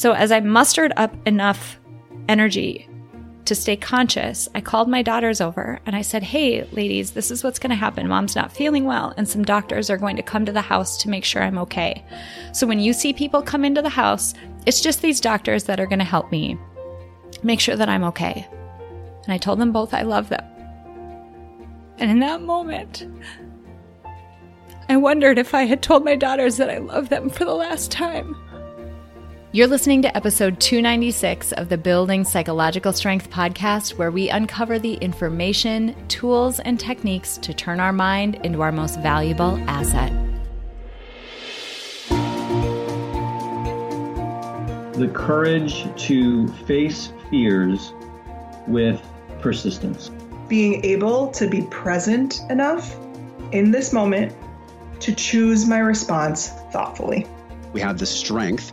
So, as I mustered up enough energy to stay conscious, I called my daughters over and I said, Hey, ladies, this is what's going to happen. Mom's not feeling well, and some doctors are going to come to the house to make sure I'm okay. So, when you see people come into the house, it's just these doctors that are going to help me make sure that I'm okay. And I told them both I love them. And in that moment, I wondered if I had told my daughters that I love them for the last time. You're listening to episode 296 of the Building Psychological Strength podcast, where we uncover the information, tools, and techniques to turn our mind into our most valuable asset. The courage to face fears with persistence. Being able to be present enough in this moment to choose my response thoughtfully. We have the strength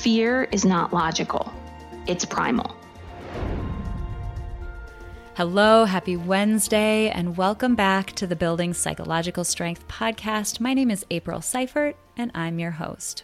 Fear is not logical, it's primal. Hello, happy Wednesday, and welcome back to the Building Psychological Strength podcast. My name is April Seifert, and I'm your host.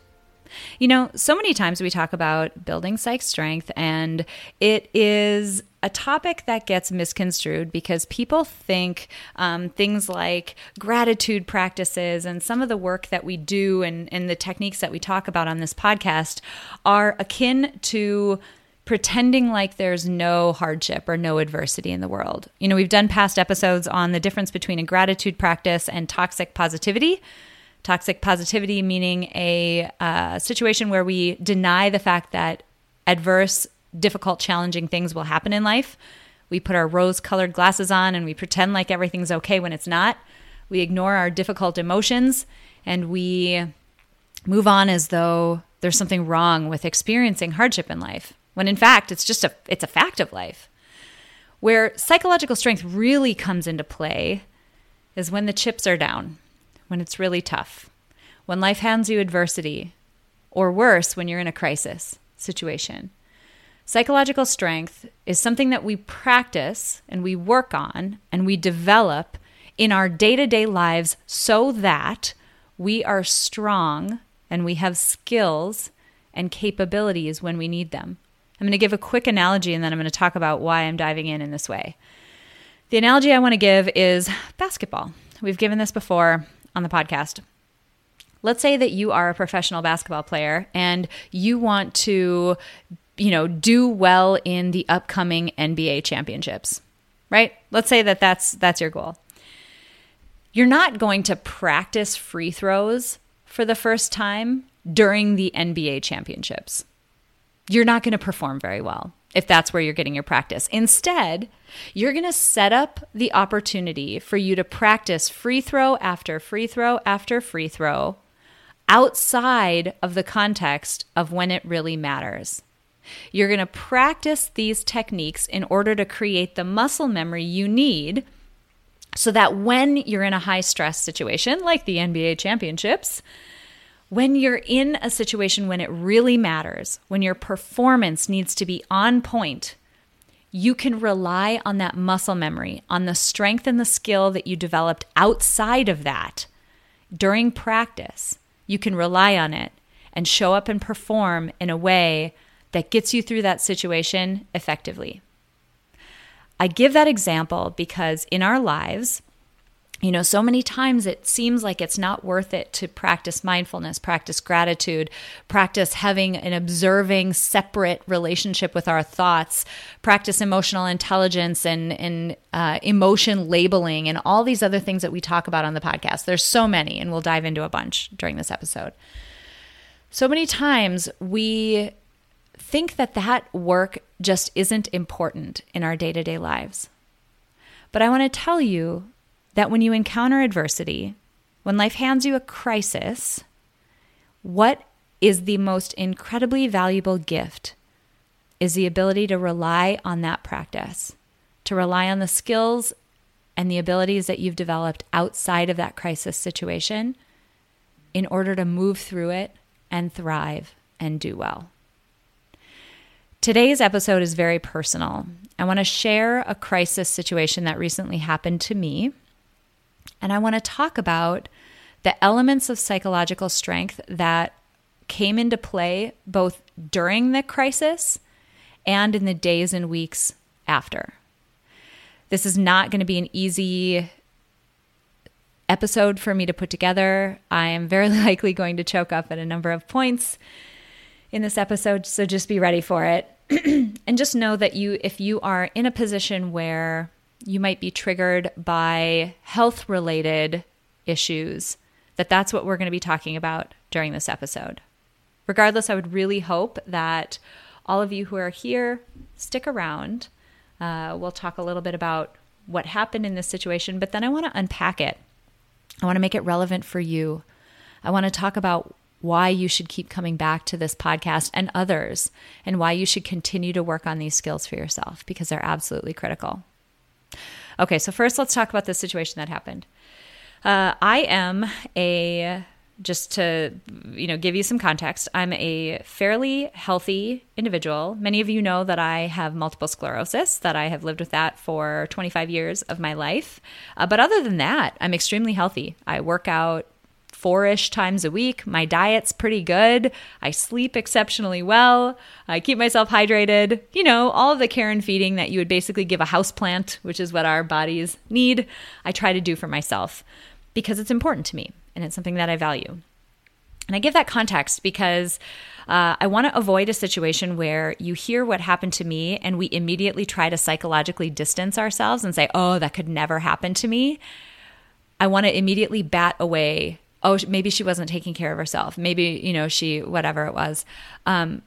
You know, so many times we talk about building psych strength, and it is a topic that gets misconstrued because people think um, things like gratitude practices and some of the work that we do and, and the techniques that we talk about on this podcast are akin to pretending like there's no hardship or no adversity in the world. You know, we've done past episodes on the difference between a gratitude practice and toxic positivity. Toxic positivity meaning a uh, situation where we deny the fact that adverse, difficult, challenging things will happen in life. We put our rose colored glasses on and we pretend like everything's okay when it's not. We ignore our difficult emotions and we move on as though there's something wrong with experiencing hardship in life when in fact it's just a it's a fact of life where psychological strength really comes into play is when the chips are down when it's really tough, when life hands you adversity, or worse, when you're in a crisis situation. Psychological strength is something that we practice and we work on and we develop in our day to day lives so that we are strong and we have skills and capabilities when we need them. I'm going to give a quick analogy and then I'm going to talk about why I'm diving in in this way. The analogy I want to give is basketball. We've given this before on the podcast. Let's say that you are a professional basketball player and you want to, you know, do well in the upcoming NBA championships. Right? Let's say that that's that's your goal. You're not going to practice free throws for the first time during the NBA championships. You're not going to perform very well if that's where you're getting your practice. Instead, you're going to set up the opportunity for you to practice free throw after free throw after free throw outside of the context of when it really matters. You're going to practice these techniques in order to create the muscle memory you need so that when you're in a high stress situation like the NBA championships, when you're in a situation when it really matters, when your performance needs to be on point, you can rely on that muscle memory, on the strength and the skill that you developed outside of that during practice. You can rely on it and show up and perform in a way that gets you through that situation effectively. I give that example because in our lives, you know, so many times it seems like it's not worth it to practice mindfulness, practice gratitude, practice having an observing, separate relationship with our thoughts, practice emotional intelligence and, and uh, emotion labeling, and all these other things that we talk about on the podcast. There's so many, and we'll dive into a bunch during this episode. So many times we think that that work just isn't important in our day to day lives. But I want to tell you that when you encounter adversity, when life hands you a crisis, what is the most incredibly valuable gift is the ability to rely on that practice, to rely on the skills and the abilities that you've developed outside of that crisis situation in order to move through it and thrive and do well. Today's episode is very personal. I want to share a crisis situation that recently happened to me, and I want to talk about the elements of psychological strength that came into play both during the crisis and in the days and weeks after. This is not going to be an easy episode for me to put together. I am very likely going to choke up at a number of points in this episode, so just be ready for it. and just know that you if you are in a position where you might be triggered by health related issues, that that's what we're going to be talking about during this episode. Regardless, I would really hope that all of you who are here stick around. Uh, we'll talk a little bit about what happened in this situation, but then I want to unpack it. I want to make it relevant for you. I want to talk about why you should keep coming back to this podcast and others, and why you should continue to work on these skills for yourself because they're absolutely critical. Okay, so first let's talk about the situation that happened. Uh, I am a just to you know give you some context i'm a fairly healthy individual. Many of you know that i have multiple sclerosis that i have lived with that for 25 years of my life. Uh, but other than that i'm extremely healthy. I work out four-ish times a week my diet's pretty good i sleep exceptionally well i keep myself hydrated you know all of the care and feeding that you would basically give a house plant which is what our bodies need i try to do for myself because it's important to me and it's something that I value. And I give that context because uh, I want to avoid a situation where you hear what happened to me and we immediately try to psychologically distance ourselves and say, oh, that could never happen to me. I want to immediately bat away, oh, maybe she wasn't taking care of herself. Maybe, you know, she, whatever it was. Um,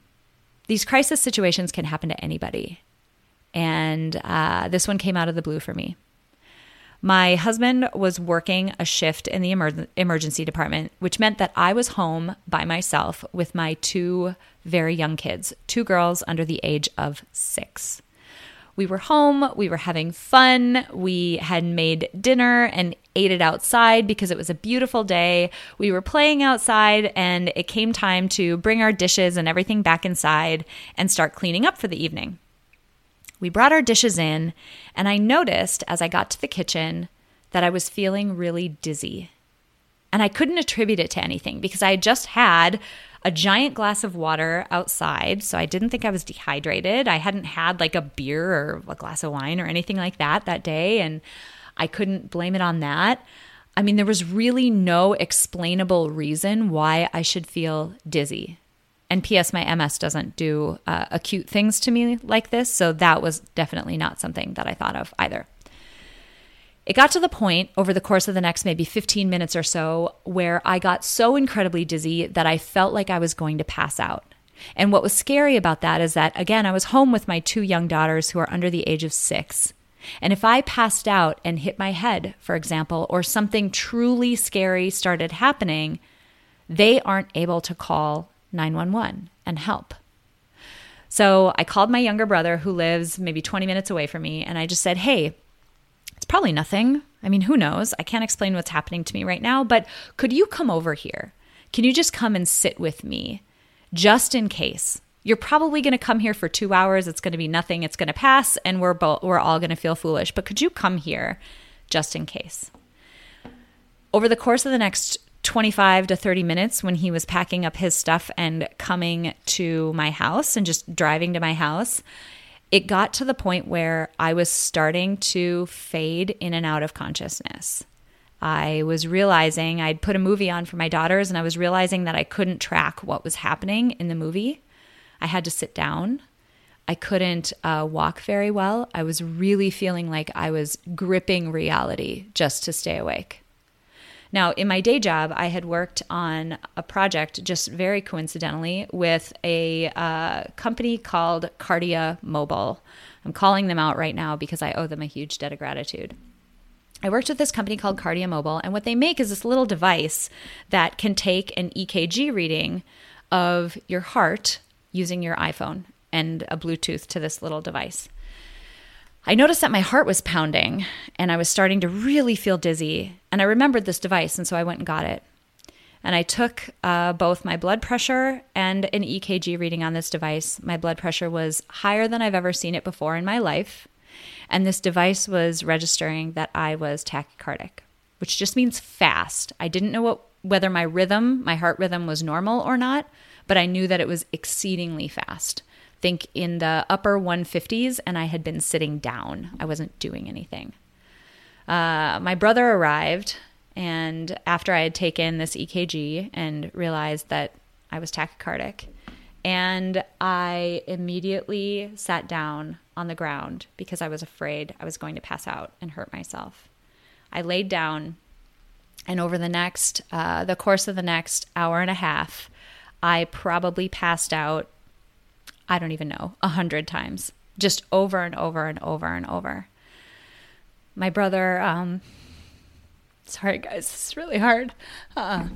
these crisis situations can happen to anybody. And uh, this one came out of the blue for me. My husband was working a shift in the emer- emergency department, which meant that I was home by myself with my two very young kids, two girls under the age of six. We were home, we were having fun, we had made dinner and ate it outside because it was a beautiful day. We were playing outside, and it came time to bring our dishes and everything back inside and start cleaning up for the evening. We brought our dishes in, and I noticed as I got to the kitchen that I was feeling really dizzy. And I couldn't attribute it to anything because I had just had a giant glass of water outside. So I didn't think I was dehydrated. I hadn't had like a beer or a glass of wine or anything like that that day. And I couldn't blame it on that. I mean, there was really no explainable reason why I should feel dizzy. And P.S., my MS doesn't do uh, acute things to me like this. So that was definitely not something that I thought of either. It got to the point over the course of the next maybe 15 minutes or so where I got so incredibly dizzy that I felt like I was going to pass out. And what was scary about that is that, again, I was home with my two young daughters who are under the age of six. And if I passed out and hit my head, for example, or something truly scary started happening, they aren't able to call 911 and help. So I called my younger brother, who lives maybe 20 minutes away from me, and I just said, Hey, probably nothing. I mean, who knows? I can't explain what's happening to me right now, but could you come over here? Can you just come and sit with me just in case? You're probably going to come here for two hours. It's going to be nothing. It's going to pass, and we're bo- we're all going to feel foolish. But could you come here, just in case? Over the course of the next 25 to 30 minutes when he was packing up his stuff and coming to my house and just driving to my house, it got to the point where I was starting to fade in and out of consciousness. I was realizing I'd put a movie on for my daughters and I was realizing that I couldn't track what was happening in the movie. I had to sit down. I couldn't uh, walk very well. I was really feeling like I was gripping reality just to stay awake. Now, in my day job, I had worked on a project just very coincidentally with a uh, company called Kardia Mobile. I'm calling them out right now because I owe them a huge debt of gratitude. I worked with this company called Kardia Mobile, and what they make is this little device that can take an EKG reading of your heart using your iPhone. and a Bluetooth to this little device. I noticed that my heart was pounding and I was starting to really feel dizzy. And I remembered this device, and so I went and got it. And I took uh, both my blood pressure and an EKG reading on this device. My blood pressure was higher than I've ever seen it before in my life. And this device was registering that I was tachycardic, which just means fast. I didn't know what, whether my rhythm, my heart rhythm, was normal or not, but I knew that it was exceedingly fast. Think in the upper 150s, and I had been sitting down. I wasn't doing anything. Uh, my brother arrived and after I had taken this EKG and realized that I was tachycardic, and I immediately sat down on the ground because I was afraid I was going to pass out and hurt myself. I laid down, and over the next, uh, the course of the next hour and a half, I probably passed out, I don't even know, a hundred times, just over and over and over and over. My brother, um, Sorry, guys, this is really hard. Uh,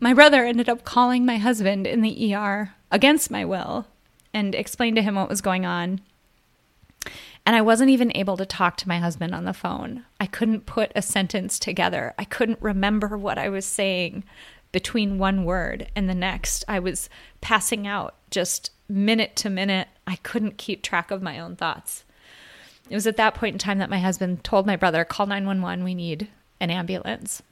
my brother ended up calling my husband in the ER against my will and explained to him what was going on. And I wasn't even able to talk to my husband on the phone. I couldn't put a sentence together. I couldn't remember what I was saying between one word and the next. I was passing out just minute to minute. I couldn't keep track of my own thoughts. It was at that point in time that my husband told my brother, Call 911, we need an ambulance.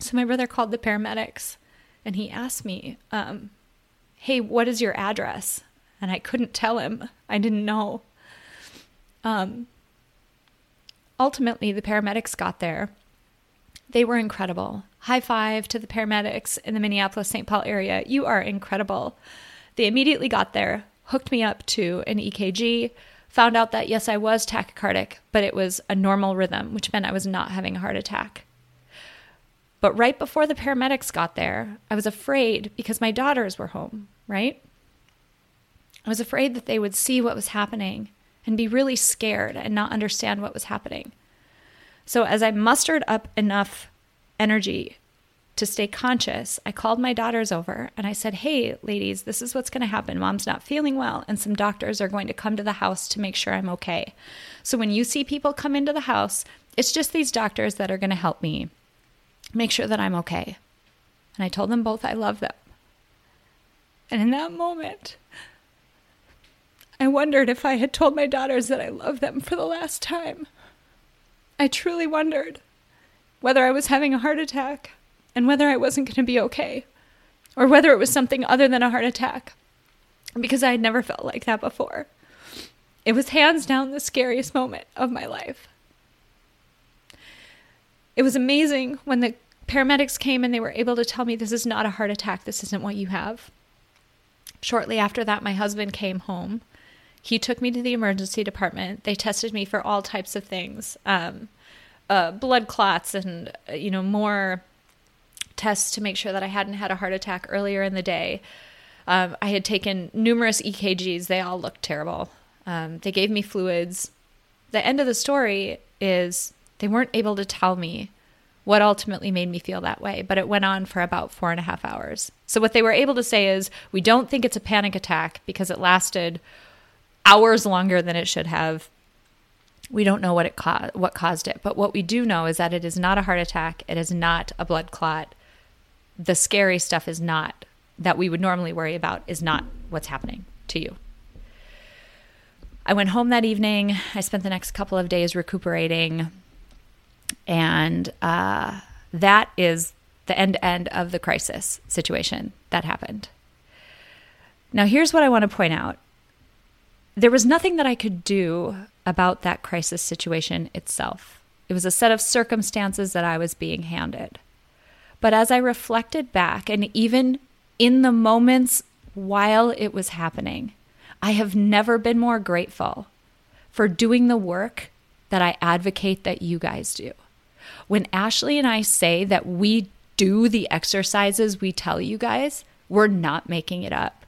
So my brother called the paramedics and he asked me, um, Hey, what is your address? And I couldn't tell him. I didn't know. Um, ultimately, the paramedics got there. They were incredible. High five to the paramedics in the Minneapolis St. Paul area. You are incredible. They immediately got there, hooked me up to an EKG, Found out that yes, I was tachycardic, but it was a normal rhythm, which meant I was not having a heart attack. But right before the paramedics got there, I was afraid because my daughters were home, right? I was afraid that they would see what was happening and be really scared and not understand what was happening. So, as I mustered up enough energy to stay conscious, I called my daughters over and I said, Hey, ladies, this is what's going to happen. Mom's not feeling well, and some doctors are going to come to the house to make sure I'm okay. So when you see people come into the house, it's just these doctors that are going to help me make sure that I'm okay. And I told them both I love them. And in that moment, I wondered if I had told my daughters that I love them for the last time. I truly wondered whether I was having a heart attack and whether I wasn't going to be okay or whether it was something other than a heart attack because I had never felt like that before. It was hands down the scariest moment of my life. It was amazing when the paramedics came and they were able to tell me this is not a heart attack, this isn't what you have. Shortly after that, my husband came home. He took me to the emergency department. They tested me for all types of things um, uh, blood clots and, uh, you know, more tests to make sure that I hadn't had a heart attack earlier in the day. Um, I had taken numerous EKGs, they all looked terrible. Um, they gave me fluids. The end of the story is they weren't able to tell me what ultimately made me feel that way, but it went on for about four and a half hours. So, what they were able to say is, we don't think it's a panic attack because it lasted hours longer than it should have. We don't know what it co- what caused it, but what we do know is that it is not a heart attack. It is not a blood clot the scary stuff is not that we would normally worry about is not what's happening to you. I went home that evening. I spent the next couple of days recuperating. And uh, that is the end end of the crisis situation that happened. Now, here's what I want to point out there was nothing that I could do about that crisis situation itself. It was a set of circumstances that I was being handed. But as I reflected back, and even in the moments while it was happening, I have never been more grateful for doing the work that I advocate that you guys do. When Ashley and I say that we do the exercises we tell you guys, we're not making it up.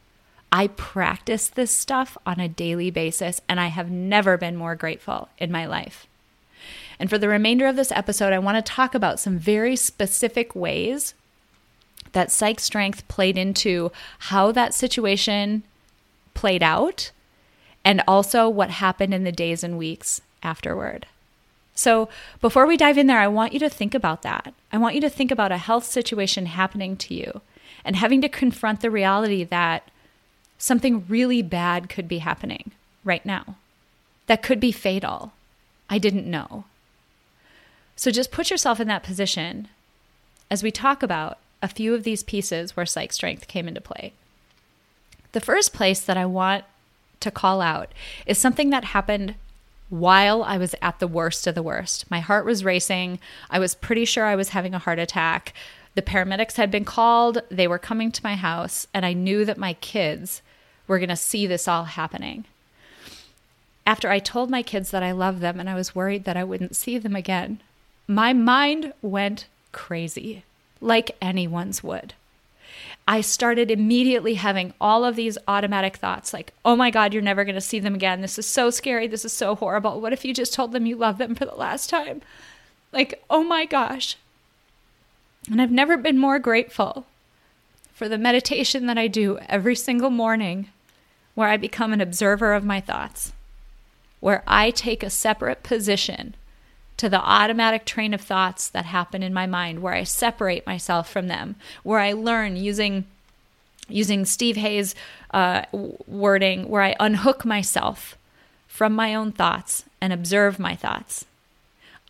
I practice this stuff on a daily basis, and I have never been more grateful in my life. And for the remainder of this episode, I want to talk about some very specific ways that psych strength played into how that situation played out and also what happened in the days and weeks afterward. So, before we dive in there, I want you to think about that. I want you to think about a health situation happening to you and having to confront the reality that something really bad could be happening right now. That could be fatal. I didn't know. So, just put yourself in that position as we talk about a few of these pieces where psych strength came into play. The first place that I want to call out is something that happened while I was at the worst of the worst. My heart was racing. I was pretty sure I was having a heart attack. The paramedics had been called, they were coming to my house, and I knew that my kids were going to see this all happening. After I told my kids that I loved them and I was worried that I wouldn't see them again, my mind went crazy, like anyone's would. I started immediately having all of these automatic thoughts like, oh my God, you're never going to see them again. This is so scary. This is so horrible. What if you just told them you love them for the last time? Like, oh my gosh. And I've never been more grateful for the meditation that I do every single morning, where I become an observer of my thoughts, where I take a separate position to the automatic train of thoughts that happen in my mind where I separate myself from them, where I learn using using Steve Hayes' uh, wording, where I unhook myself from my own thoughts and observe my thoughts.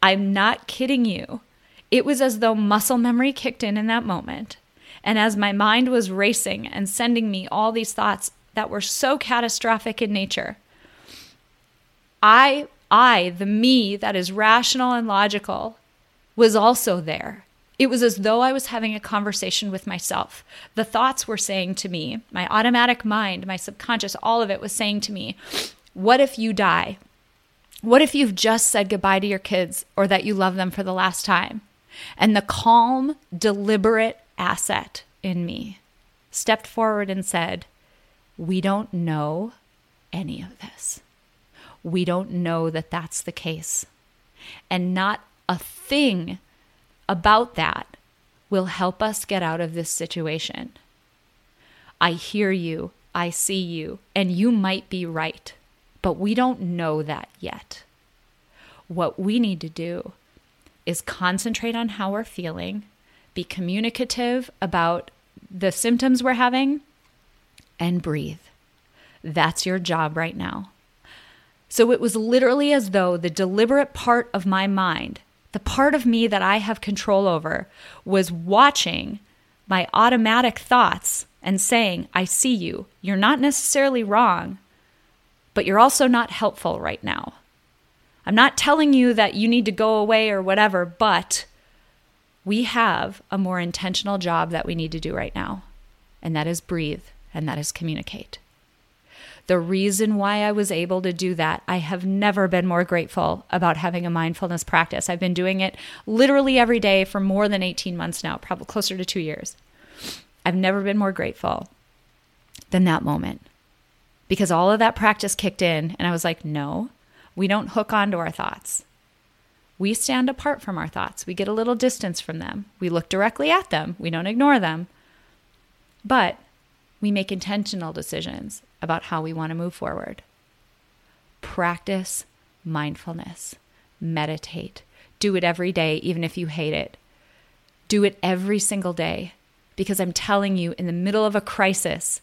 I'm not kidding you. It was as though muscle memory kicked in in that moment. And as my mind was racing and sending me all these thoughts that were so catastrophic in nature, I I, the me that is rational and logical, was also there. It was as though I was having a conversation with myself. The thoughts were saying to me, my automatic mind, my subconscious, all of it was saying to me, What if you die? What if you've just said goodbye to your kids or that you love them for the last time? And the calm, deliberate asset in me stepped forward and said, We don't know any of this we don't know that that's the case. And not a thing about that will help us get out of this situation. I hear you, I see you, and you might be right, but we don't know that yet. What we need to do is concentrate on how we're feeling, be communicative about the symptoms we're having, and breathe. That's your job right now. So it was literally as though the deliberate part of my mind, the part of me that I have control over, was watching my automatic thoughts and saying, I see you. You're not necessarily wrong, but you're also not helpful right now. I'm not telling you that you need to go away or whatever, but we have a more intentional job that we need to do right now, and that is breathe and that is communicate. The reason why I was able to do that, I have never been more grateful about having a mindfulness practice. I've been doing it literally every day for more than 18 months now, probably closer to two years. I've never been more grateful than that moment because all of that practice kicked in, and I was like, no, we don't hook onto our thoughts. We stand apart from our thoughts. We get a little distance from them. We look directly at them. We don't ignore them. But we make intentional decisions about how we want to move forward. Practice mindfulness, meditate, do it every day, even if you hate it. Do it every single day because I'm telling you, in the middle of a crisis,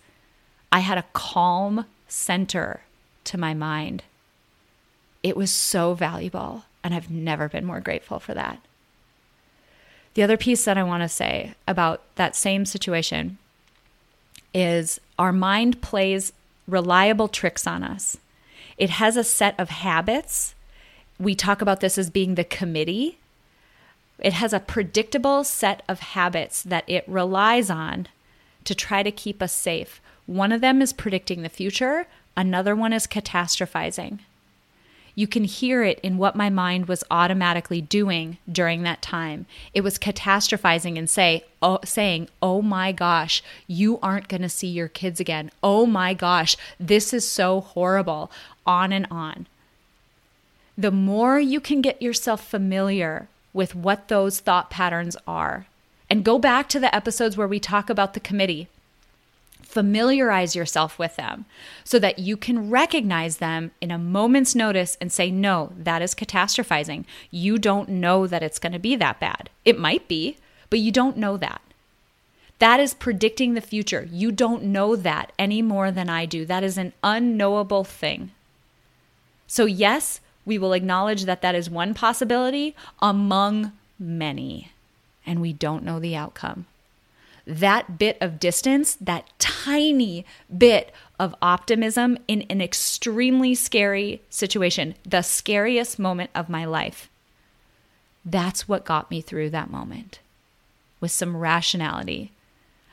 I had a calm center to my mind. It was so valuable, and I've never been more grateful for that. The other piece that I want to say about that same situation is our mind plays reliable tricks on us. It has a set of habits. We talk about this as being the committee. It has a predictable set of habits that it relies on to try to keep us safe. One of them is predicting the future, another one is catastrophizing. You can hear it in what my mind was automatically doing during that time. It was catastrophizing and say, oh, saying, "Oh my gosh, you aren't going to see your kids again. Oh my gosh, this is so horrible." On and on. The more you can get yourself familiar with what those thought patterns are, and go back to the episodes where we talk about the committee Familiarize yourself with them so that you can recognize them in a moment's notice and say, no, that is catastrophizing. You don't know that it's going to be that bad. It might be, but you don't know that. That is predicting the future. You don't know that any more than I do. That is an unknowable thing. So, yes, we will acknowledge that that is one possibility among many, and we don't know the outcome. That bit of distance, that tiny bit of optimism in an extremely scary situation, the scariest moment of my life, that's what got me through that moment with some rationality.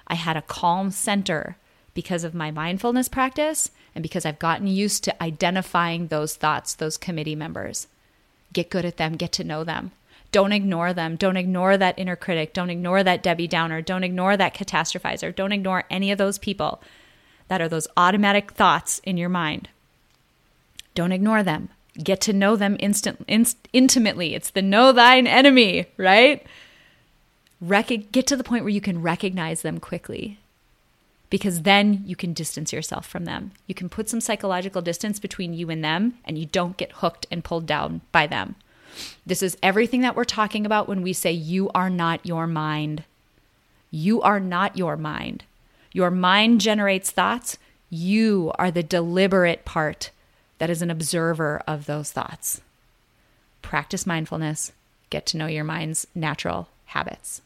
I had a calm center because of my mindfulness practice and because I've gotten used to identifying those thoughts, those committee members. Get good at them, get to know them. Don't ignore them. Don't ignore that inner critic. Don't ignore that Debbie Downer. Don't ignore that catastrophizer. Don't ignore any of those people that are those automatic thoughts in your mind. Don't ignore them. Get to know them instant, inst- intimately. It's the know thine enemy, right? Get to the point where you can recognize them quickly because then you can distance yourself from them. You can put some psychological distance between you and them, and you don't get hooked and pulled down by them. This is everything that we're talking about when we say you are not your mind. You are not your mind. Your mind generates thoughts. You are the deliberate part that is an observer of those thoughts. Practice mindfulness, get to know your mind's natural habits.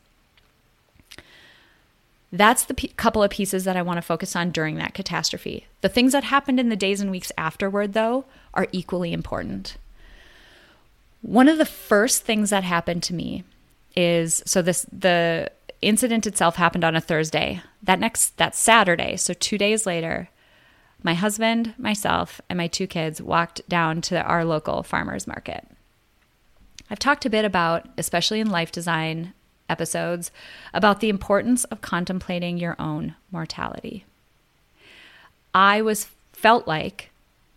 That's the p- couple of pieces that I want to focus on during that catastrophe. The things that happened in the days and weeks afterward, though, are equally important. One of the first things that happened to me is so this the incident itself happened on a Thursday. That next that Saturday, so 2 days later, my husband, myself, and my two kids walked down to our local farmers market. I've talked a bit about, especially in life design episodes about the importance of contemplating your own mortality. I was felt like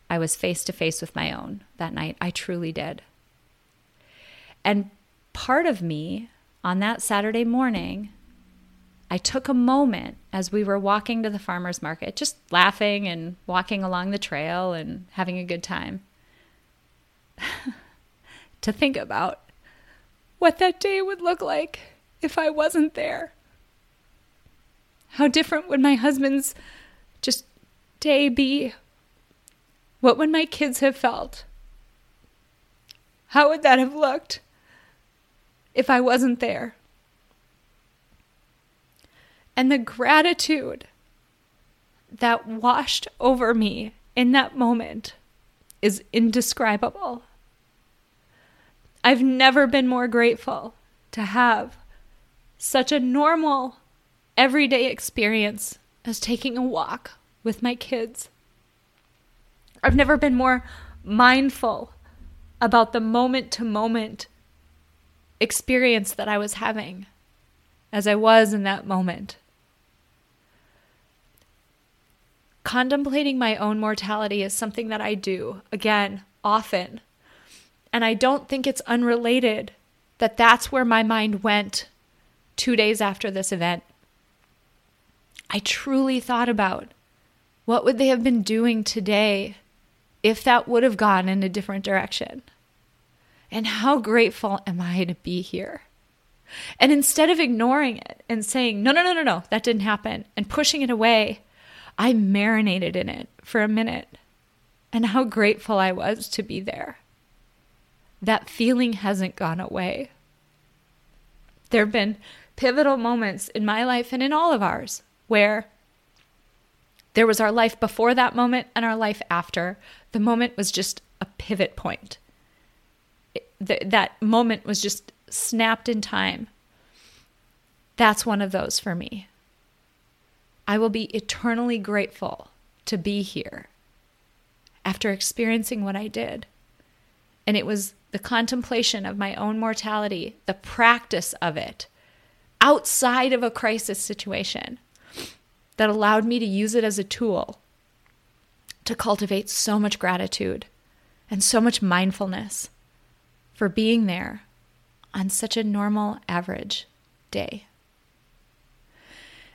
I was face to face with my own that night. I truly did. And part of me on that Saturday morning, I took a moment as we were walking to the farmer's market, just laughing and walking along the trail and having a good time, to think about what that day would look like if I wasn't there? How different would my husband's just day be? What would my kids have felt? How would that have looked if I wasn't there? And the gratitude that washed over me in that moment is indescribable. I've never been more grateful to have such a normal, everyday experience as taking a walk with my kids. I've never been more mindful about the moment to moment experience that I was having as I was in that moment. Contemplating my own mortality is something that I do, again, often. And I don't think it's unrelated that that's where my mind went two days after this event, I truly thought about what would they have been doing today if that would have gone in a different direction? And how grateful am I to be here? And instead of ignoring it and saying, no, no, no, no, no, that didn't happen, and pushing it away, I marinated in it for a minute. And how grateful I was to be there. That feeling hasn't gone away. There have been pivotal moments in my life and in all of ours where there was our life before that moment and our life after. The moment was just a pivot point. Th- that moment was just snapped in time. That's one of those for me. I will be eternally grateful to be here after experiencing what I did. And it was the contemplation of my own mortality, the practice of it, outside of a crisis situation that allowed me to use it as a tool to cultivate so much gratitude and so much mindfulness for being there on such a normal, average day.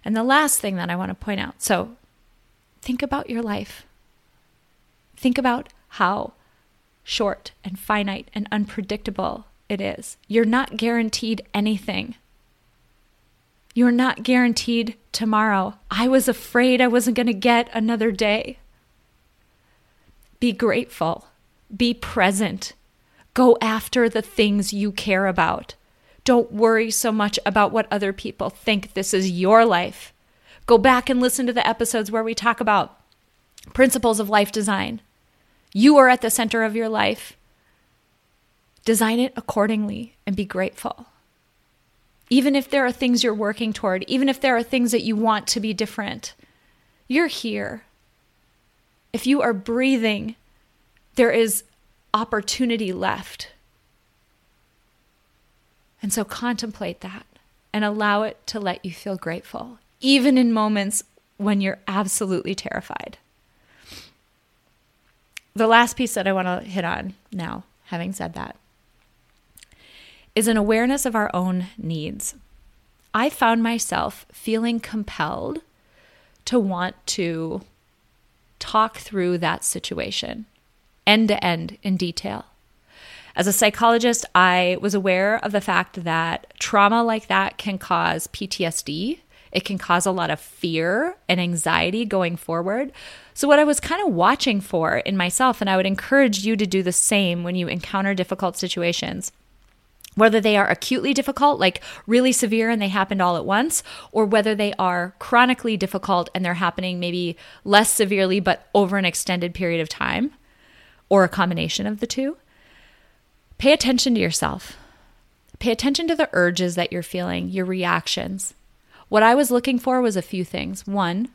And the last thing that I want to point out so, think about your life. Think about how short and finite and unpredictable it is. You're not guaranteed anything. You're not guaranteed tomorrow. I was afraid I wasn't going to get another day. Be grateful. Be present. Go after the things you care about. Don't worry so much about what other people think. This is your life. Go back and listen to the episodes where we talk about principles of life design. You are at the center of your life. Design it accordingly and be grateful. Even if there are things you're working toward, even if there are things that you want to be different, you're here. If you are breathing, there is opportunity left. And so contemplate that and allow it to let you feel grateful, even in moments when you're absolutely terrified. The last piece that I want to hit on now, having said that, is an awareness of our own needs. I found myself feeling compelled to want to talk through that situation end to end in detail. As a psychologist, I was aware of the fact that trauma like that can cause PTSD. It can cause a lot of fear and anxiety going forward. So, what I was kind of watching for in myself, and I would encourage you to do the same when you encounter difficult situations, whether they are acutely difficult, like really severe and they happened all at once, or whether they are chronically difficult and they're happening maybe less severely but over an extended period of time, or a combination of the two. Pay attention to yourself. Pay attention to the urges that you're feeling, your reactions. What I was looking for was a few things. One,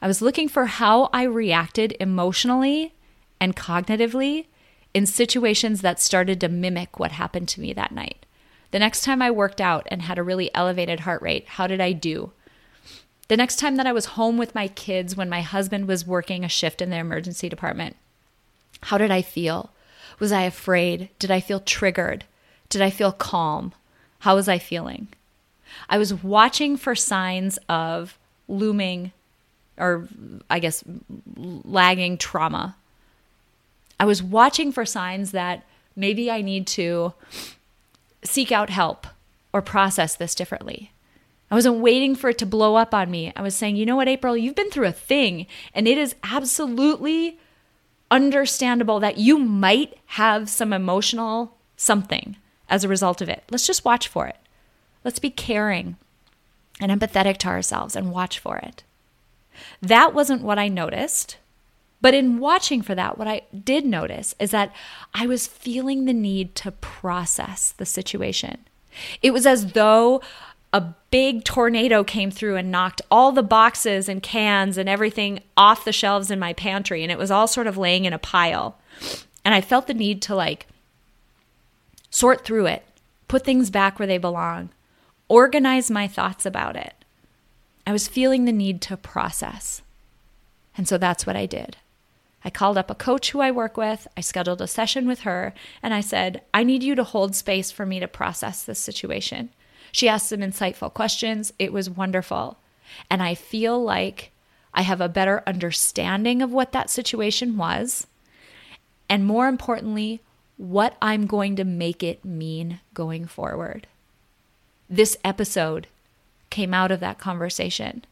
I was looking for how I reacted emotionally and cognitively in situations that started to mimic what happened to me that night. The next time I worked out and had a really elevated heart rate, how did I do? The next time that I was home with my kids when my husband was working a shift in the emergency department, how did I feel? Was I afraid? Did I feel triggered? Did I feel calm? How was I feeling? I was watching for signs of looming or I guess lagging trauma. I was watching for signs that maybe I need to seek out help or process this differently. I wasn't waiting for it to blow up on me. I was saying, you know what, April, you've been through a thing, and it is absolutely understandable that you might have some emotional something as a result of it. Let's just watch for it. Let's be caring and empathetic to ourselves and watch for it. That wasn't what I noticed. But in watching for that, what I did notice is that I was feeling the need to process the situation. It was as though a big tornado came through and knocked all the boxes and cans and everything off the shelves in my pantry and it was all sort of laying in a pile. And I felt the need to like sort through it, put things back where they belong, organize my thoughts about it. I was feeling the need to process. And so that's what I did. I called up a coach who I work with. I scheduled a session with her and I said, I need you to hold space for me to process this situation. She asked some insightful questions. It was wonderful. And I feel like I have a better understanding of what that situation was. And more importantly, what I'm going to make it mean going forward. This episode came out of that conversation.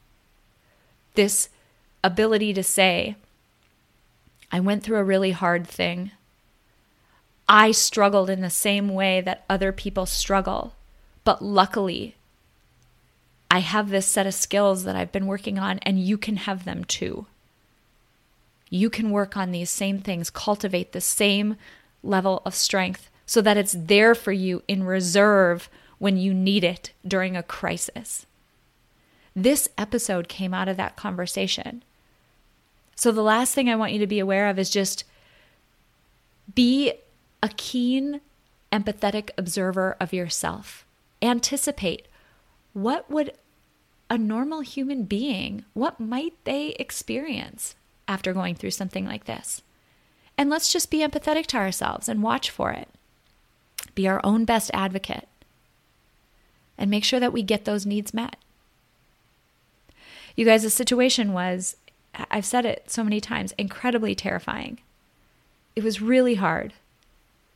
This ability to say, I went through a really hard thing. I struggled in the same way that other people struggle. But luckily, I have this set of skills that I've been working on, and you can have them too. You can work on these same things, cultivate the same level of strength so that it's there for you in reserve when you need it during a crisis. This episode came out of that conversation. So, the last thing I want you to be aware of is just be a keen, empathetic observer of yourself anticipate what would a normal human being, what might they experience after going through something like this? And let's just be empathetic to ourselves and watch for it. Be our own best advocate and make sure that we get those needs met. You guys, the situation was I've said it so many times, incredibly terrifying. It was really hard.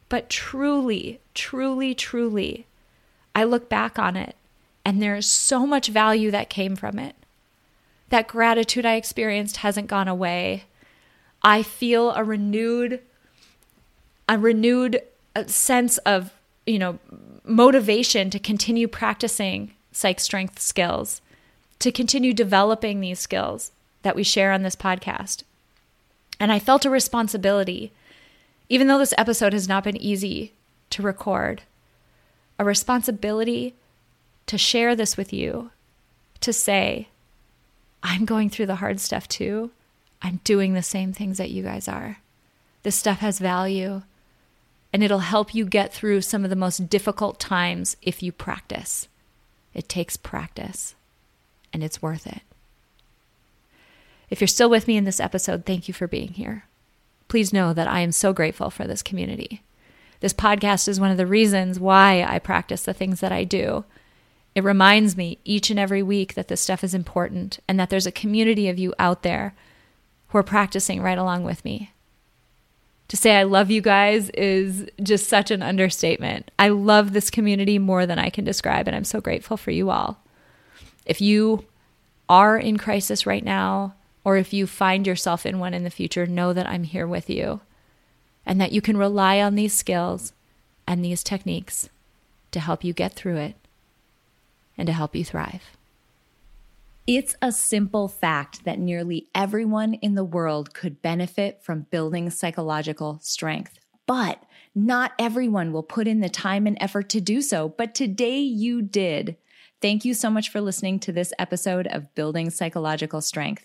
But truly, truly, truly, I look back on it and there is so much value that came from it. That gratitude I experienced hasn't gone away. I feel a renewed a renewed uh, sense of, you know, motivation to continue practicing psych strength skills, to continue developing these skills that we share on this podcast. And I felt a responsibility, even though this episode has not been easy to record, a responsibility to share this with you, to say, I'm going through the hard stuff too. I'm doing the same things that you guys are. This stuff has value and it'll help you get through some of the most difficult times if you practice. It takes practice, and it's worth it. If you're still with me in this episode, thank you for being here. Please know that I am so grateful for this community. This podcast is one of the reasons why I practice the things that I do. It reminds me each and every week that this stuff is important and that there's a community of you out there who are practicing right along with me to say I love you guys is just such an understatement. I love this community more than I can describe, and I'm so grateful for you all. If you are in crisis right now, or if you find yourself in one in the future, know that I'm here with you and that you can rely on these skills and these techniques to help you get through it and to help you thrive. It's a simple fact that nearly everyone in the world could benefit from building psychological strength, but not everyone will put in the time and effort to do so. But today you did. Thank you so much for listening to this episode of Building Psychological Strength.